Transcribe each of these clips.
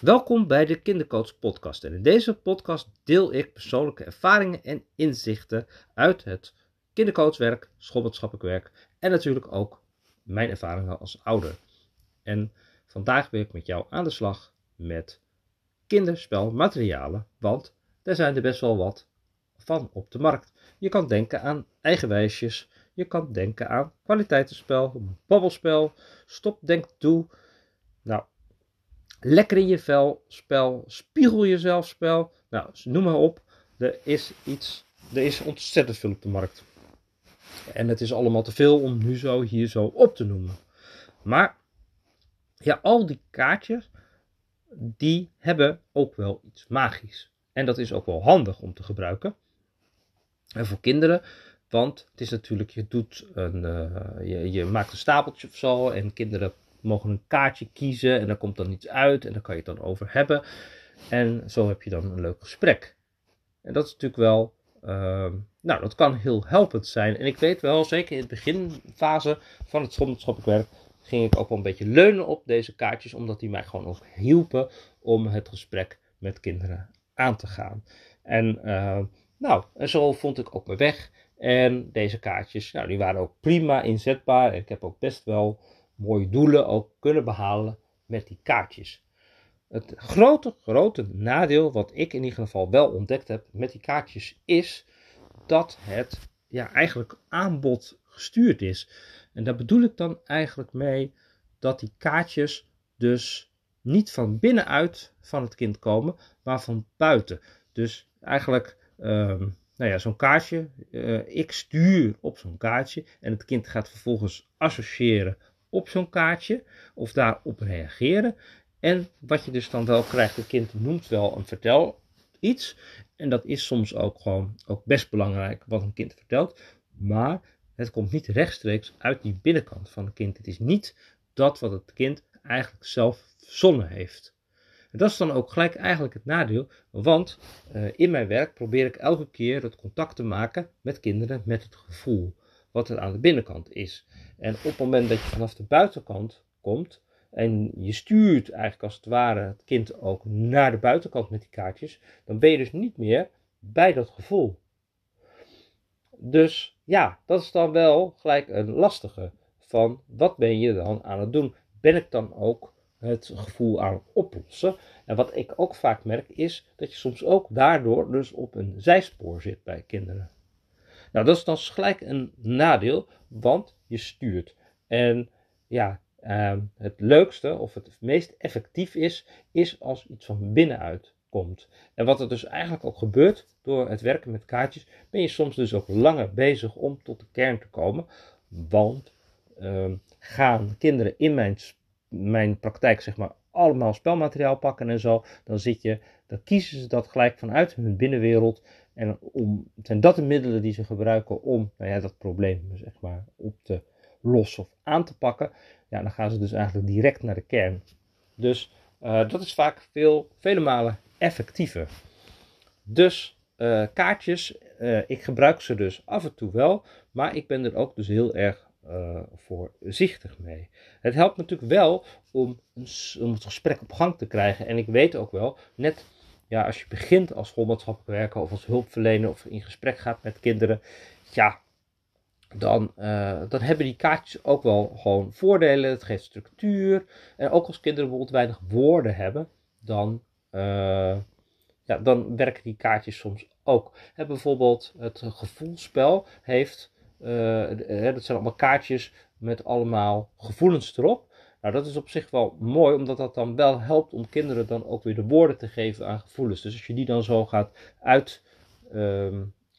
Welkom bij de Kindercoach Podcast. En in deze podcast deel ik persoonlijke ervaringen en inzichten uit het kindercoachwerk, schoolmaatschappelijk werk en natuurlijk ook mijn ervaringen als ouder. En vandaag wil ik met jou aan de slag met kinderspelmaterialen, want daar zijn er best wel wat van op de markt. Je kan denken aan eigenwijsjes, je kan denken aan kwaliteitenspel, babbelspel, stop, denk, doe. Nou, lekker in je vel spel, spiegel jezelf spel. Nou, noem maar op. Er is iets, er is ontzettend veel op de markt. En het is allemaal te veel om nu zo hier zo op te noemen. Maar ja, al die kaartjes, die hebben ook wel iets magisch. En dat is ook wel handig om te gebruiken. En voor kinderen, want het is natuurlijk, je, doet een, uh, je, je maakt een stapeltje of zo en kinderen mogen een kaartje kiezen en daar komt dan iets uit en daar kan je het dan over hebben. En zo heb je dan een leuk gesprek. En dat is natuurlijk wel, uh, nou dat kan heel helpend zijn. En ik weet wel, zeker in de beginfase van het schoolmaatschappelijk ging ik ook wel een beetje leunen op deze kaartjes, omdat die mij gewoon ook hielpen om het gesprek met kinderen aan te gaan. En uh, nou, en zo vond ik ook mijn weg. En deze kaartjes, nou, die waren ook prima inzetbaar. Ik heb ook best wel mooie doelen ook kunnen behalen met die kaartjes. Het grote, grote nadeel, wat ik in ieder geval wel ontdekt heb met die kaartjes, is dat het ja, eigenlijk aanbod gestuurd is. En daar bedoel ik dan eigenlijk mee dat die kaartjes dus niet van binnenuit van het kind komen, maar van buiten. Dus eigenlijk um, nou ja, zo'n kaartje, uh, ik stuur op zo'n kaartje en het kind gaat vervolgens associëren op zo'n kaartje of daarop reageren. En wat je dus dan wel krijgt, het kind noemt wel een vertel iets. En dat is soms ook gewoon ook best belangrijk wat een kind vertelt. Maar het komt niet rechtstreeks uit die binnenkant van het kind. Het is niet dat wat het kind eigenlijk zelf verzonnen heeft. Dat is dan ook gelijk eigenlijk het nadeel, want uh, in mijn werk probeer ik elke keer het contact te maken met kinderen met het gevoel wat er aan de binnenkant is. En op het moment dat je vanaf de buitenkant komt en je stuurt eigenlijk als het ware het kind ook naar de buitenkant met die kaartjes, dan ben je dus niet meer bij dat gevoel. Dus ja, dat is dan wel gelijk een lastige van wat ben je dan aan het doen? Ben ik dan ook het gevoel aan het oplossen? En wat ik ook vaak merk is dat je soms ook daardoor dus op een zijspoor zit bij kinderen. Nou, dat is dan gelijk een nadeel, want je stuurt. En ja, uh, het leukste of het meest effectief is, is als iets van binnenuit komt. En wat er dus eigenlijk ook gebeurt door het werken met kaartjes, ben je soms dus ook langer bezig om tot de kern te komen. Want uh, gaan kinderen in mijn, mijn praktijk, zeg maar, allemaal spelmateriaal pakken en zo, dan zit je, dan kiezen ze dat gelijk vanuit hun binnenwereld en om, zijn dat de middelen die ze gebruiken om nou ja, dat probleem zeg maar, op te lossen of aan te pakken? Ja, dan gaan ze dus eigenlijk direct naar de kern. Dus uh, dat is vaak veel, vele malen effectiever. Dus uh, kaartjes, uh, ik gebruik ze dus af en toe wel, maar ik ben er ook dus heel erg voorzichtig mee. Het helpt natuurlijk wel om, om het gesprek op gang te krijgen. En ik weet ook wel, net ja, als je begint als schoolmaatschappelijk werker of als hulpverlener of in gesprek gaat met kinderen, ja, dan, uh, dan hebben die kaartjes ook wel gewoon voordelen. Het geeft structuur. En ook als kinderen bijvoorbeeld weinig woorden hebben, dan, uh, ja, dan werken die kaartjes soms ook. He, bijvoorbeeld het gevoelspel heeft, uh, dat zijn allemaal kaartjes met allemaal gevoelens erop. Nou, dat is op zich wel mooi, omdat dat dan wel helpt om kinderen dan ook weer de woorden te geven aan gevoelens. Dus als je die dan zo gaat uit, uh,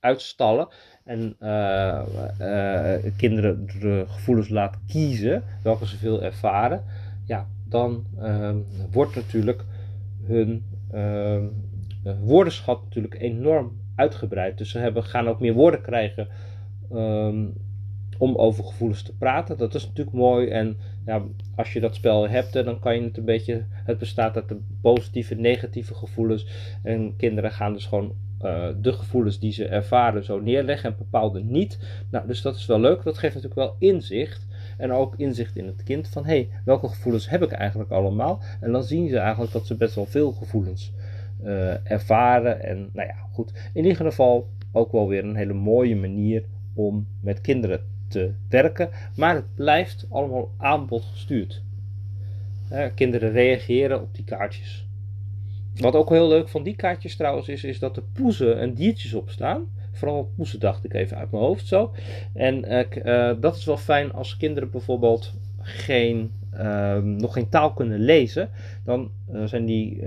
uitstallen en uh, uh, kinderen de gevoelens laat kiezen, welke ze veel ervaren, ja, dan ehm, wordt natuurlijk hun ehm, woordenschat natuurlijk enorm uitgebreid. Dus ze hebben, gaan ook meer woorden krijgen om over gevoelens te praten. Dat is natuurlijk mooi. En ja, als je dat spel hebt, dan kan je het een beetje. Het bestaat uit de positieve negatieve gevoelens. En kinderen gaan dus gewoon uh, de gevoelens die ze ervaren zo neerleggen en bepaalde niet. Nou, dus dat is wel leuk. Dat geeft natuurlijk wel inzicht. En ook inzicht in het kind van hé, hey, welke gevoelens heb ik eigenlijk allemaal? En dan zien ze eigenlijk dat ze best wel veel gevoelens uh, ervaren. En nou ja, goed. In ieder geval ook wel weer een hele mooie manier om met kinderen te werken. Maar het blijft allemaal aanbod gestuurd. kinderen reageren op die kaartjes. Wat ook heel leuk van die kaartjes trouwens is, is dat er poezen en diertjes op staan. Vooral poezen dacht ik even uit mijn hoofd zo. En uh, dat is wel fijn als kinderen bijvoorbeeld geen, uh, nog geen taal kunnen lezen. Dan uh, zijn die,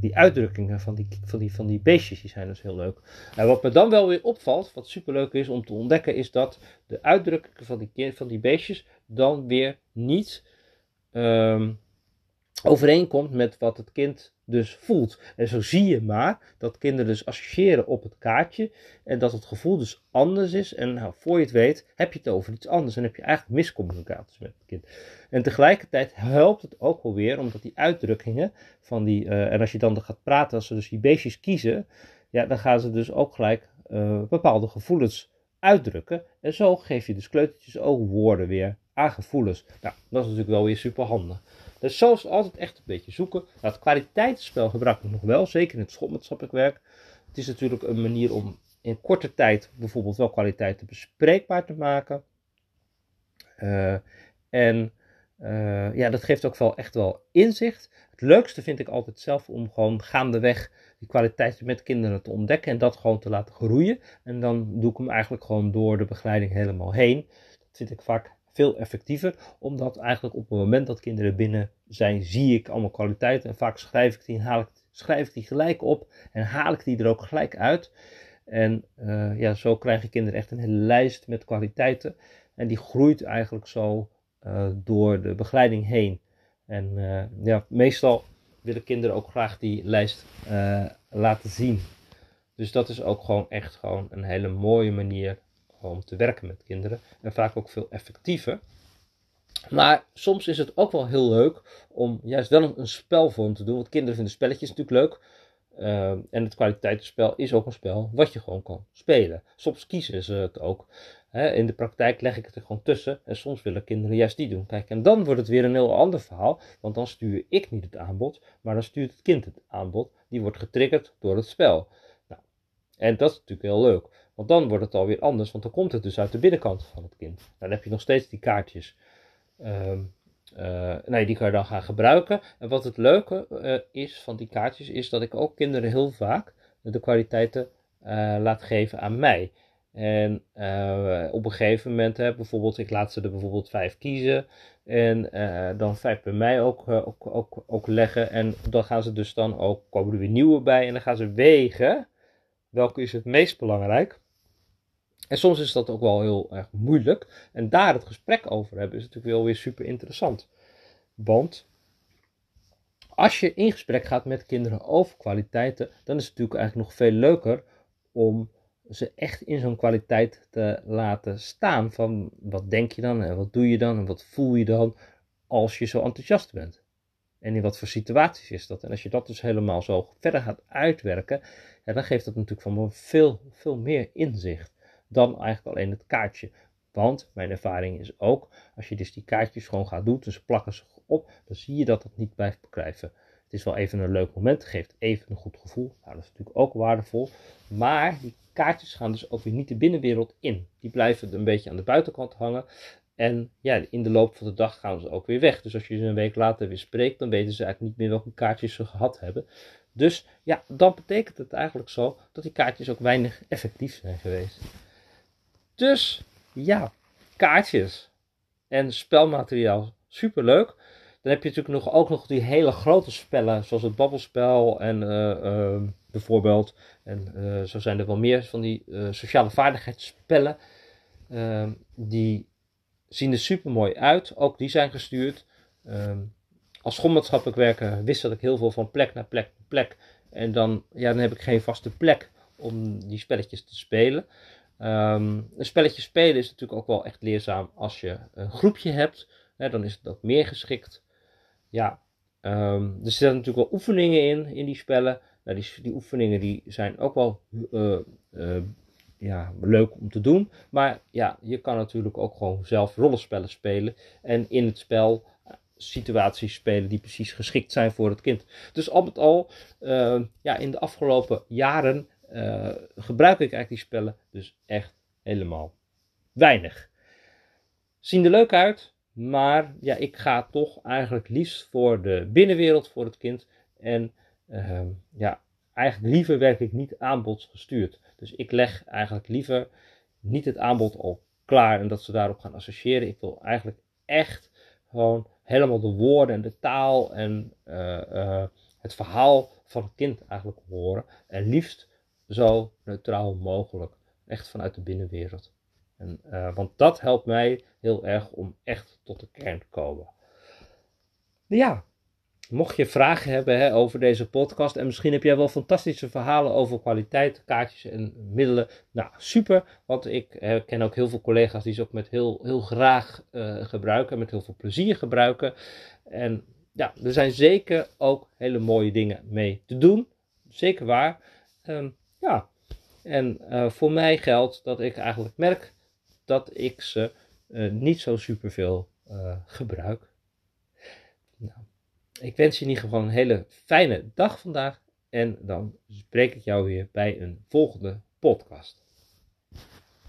die uitdrukkingen van die, van, die, van die beestjes die zijn dus heel leuk. En wat me dan wel weer opvalt, wat superleuk is om te ontdekken, is dat de uitdrukkingen van die, van die beestjes dan weer niet um, overeenkomt met wat het kind dus voelt. En zo zie je maar dat kinderen dus associëren op het kaartje en dat het gevoel dus anders is. En nou, voor je het weet heb je het over iets anders en heb je eigenlijk miscommunicaties met het kind. En tegelijkertijd helpt het ook wel weer, omdat die uitdrukkingen van die, uh, en als je dan gaat praten, als ze dus die beestjes kiezen, ja, dan gaan ze dus ook gelijk uh, bepaalde gevoelens uitdrukken. En zo geef je dus kleutertjes ook woorden weer aan gevoelens. Nou, dat is natuurlijk wel weer super handig. Dus zo is het altijd echt een beetje zoeken. Nou, het kwaliteitsspel gebruik ik nog wel, zeker in het schoolmaatschappelijk werk. Het is natuurlijk een manier om in korte tijd bijvoorbeeld wel kwaliteiten bespreekbaar te maken. Uh, en uh, ja, dat geeft ook wel echt wel inzicht. Het leukste vind ik altijd zelf om gewoon gaandeweg die kwaliteiten met kinderen te ontdekken en dat gewoon te laten groeien. En dan doe ik hem eigenlijk gewoon door de begeleiding helemaal heen. Dat vind ik vaak veel effectiever, omdat eigenlijk op het moment dat kinderen binnen zijn, zie ik allemaal kwaliteiten en vaak schrijf ik die, haal ik, schrijf ik die gelijk op en haal ik die er ook gelijk uit. En uh, ja, zo krijgen kinderen echt een hele lijst met kwaliteiten en die groeit eigenlijk zo uh, door de begeleiding heen. En uh, ja, meestal willen kinderen ook graag die lijst laten zien. Dus dat is ook gewoon echt gewoon een hele mooie manier om te werken met kinderen. En vaak ook veel effectiever. Maar soms is het ook wel heel leuk om juist wel een, een spelvorm te doen. Want kinderen vinden spelletjes natuurlijk leuk. Uh, en het kwaliteitsspel is ook een spel wat je gewoon kan spelen. Soms kiezen ze het ook. in de praktijk leg ik het er gewoon tussen. En soms willen kinderen juist die doen. Kijk, en dan wordt het weer een heel ander verhaal. Want dan stuur ik niet het aanbod. Maar dan stuurt het kind het aanbod. Die wordt getriggerd door het spel. Nou, en dat is natuurlijk heel leuk. Want dan wordt het alweer anders, want dan komt het dus uit de binnenkant van het kind. Dan heb je nog steeds die kaartjes. Um, uh, nee, die kan je dan gaan gebruiken. En wat het leuke uh, is van die kaartjes, is dat ik ook kinderen heel vaak de kwaliteiten uh, laat geven aan mij. En op een gegeven moment, hè, bijvoorbeeld, ik laat ze er bijvoorbeeld vijf kiezen. En dan vijf bij mij ook, ook, ook, ook leggen. En dan gaan ze dus dan ook, komen er weer nieuwe bij. En dan gaan ze wegen. Welke is het meest belangrijk? En soms is dat ook wel heel erg moeilijk. En daar het gesprek over hebben is natuurlijk wel weer super interessant. Want als je in gesprek gaat met kinderen over kwaliteiten, dan is het natuurlijk eigenlijk nog veel leuker om ze echt in zo'n kwaliteit te laten staan. Van wat denk je dan en wat doe je dan en wat voel je dan als je zo enthousiast bent. En in wat voor situaties is dat? En als je dat dus helemaal zo verder gaat uitwerken, dan geeft dat natuurlijk van veel, veel meer inzicht dan eigenlijk alleen het kaartje. Want mijn ervaring is ook, als je dus die kaartjes gewoon gaat doen, dus plakken ze op, dan zie je dat het niet blijft beklijven. Het is wel even een leuk moment, geeft even een goed gevoel. Nou, dat is natuurlijk ook waardevol. Maar die kaartjes gaan dus ook weer niet de binnenwereld in. Die blijven een beetje aan de buitenkant hangen. En ja, in de loop van de dag gaan ze ook weer weg. Dus als je ze een week later weer spreekt, dan weten ze eigenlijk niet meer welke kaartjes ze gehad hebben. Dus ja, dan betekent het eigenlijk zo dat die kaartjes ook weinig effectief zijn geweest. Dus ja, kaartjes en spelmateriaal, super leuk. Dan heb je natuurlijk nog, ook nog die hele grote spellen, zoals het babbelspel en uh, uh, bijvoorbeeld. En uh, zo zijn er wel meer van die sociale vaardigheidsspellen. Ehm, die zien er super mooi uit. Ook die zijn gestuurd. Ehm, als schoolmaatschappelijk werker wissel ik heel veel van plek naar plek naar plek. En dan, ja, dan heb ik geen vaste plek om die spelletjes te spelen. Um, een spelletje spelen is natuurlijk ook wel echt leerzaam als je een groepje hebt. Hè, dan is het ook meer geschikt. Ja, um, er zitten natuurlijk wel oefeningen in, in die spellen. Nou, die, die oefeningen die zijn ook wel uh, uh, ja, leuk om te doen. Maar ja, je kan natuurlijk ook gewoon zelf rollenspellen spelen. En in het spel eh, situaties spelen die precies geschikt zijn voor het kind. Dus al met al, uh, ja, in de afgelopen jaren uh, gebruik ik eigenlijk die spellen dus echt helemaal weinig. Zien er leuk uit, maar ja, ik ga toch eigenlijk liefst voor de binnenwereld voor het kind. En uh, ja, eigenlijk liever werk ik niet aanbodsgestuurd. Dus ik leg eigenlijk liever niet het aanbod al klaar en dat ze daarop gaan associëren. Ik wil eigenlijk echt gewoon helemaal de woorden en de taal en uh, uh, het verhaal van het kind eigenlijk horen. En liefst zo neutraal mogelijk. Echt vanuit de binnenwereld. En, uh, want dat helpt mij heel erg om echt tot de kern te komen. Ja, mocht je vragen hebben hè, over deze podcast en misschien heb jij wel fantastische verhalen over kwaliteit, kaartjes en middelen. Nou, super, want ik eh, ken ook heel veel collega's die ze ook met heel, heel graag uh, gebruiken, met heel veel plezier gebruiken. En ja, er zijn zeker ook hele mooie dingen mee te doen. Zeker waar. Um, ja, en uh, voor mij geldt dat ik eigenlijk merk dat ik ze niet zo superveel gebruik. Nou, ik wens je in ieder geval een hele fijne dag vandaag. En dan spreek ik jou weer bij een volgende podcast.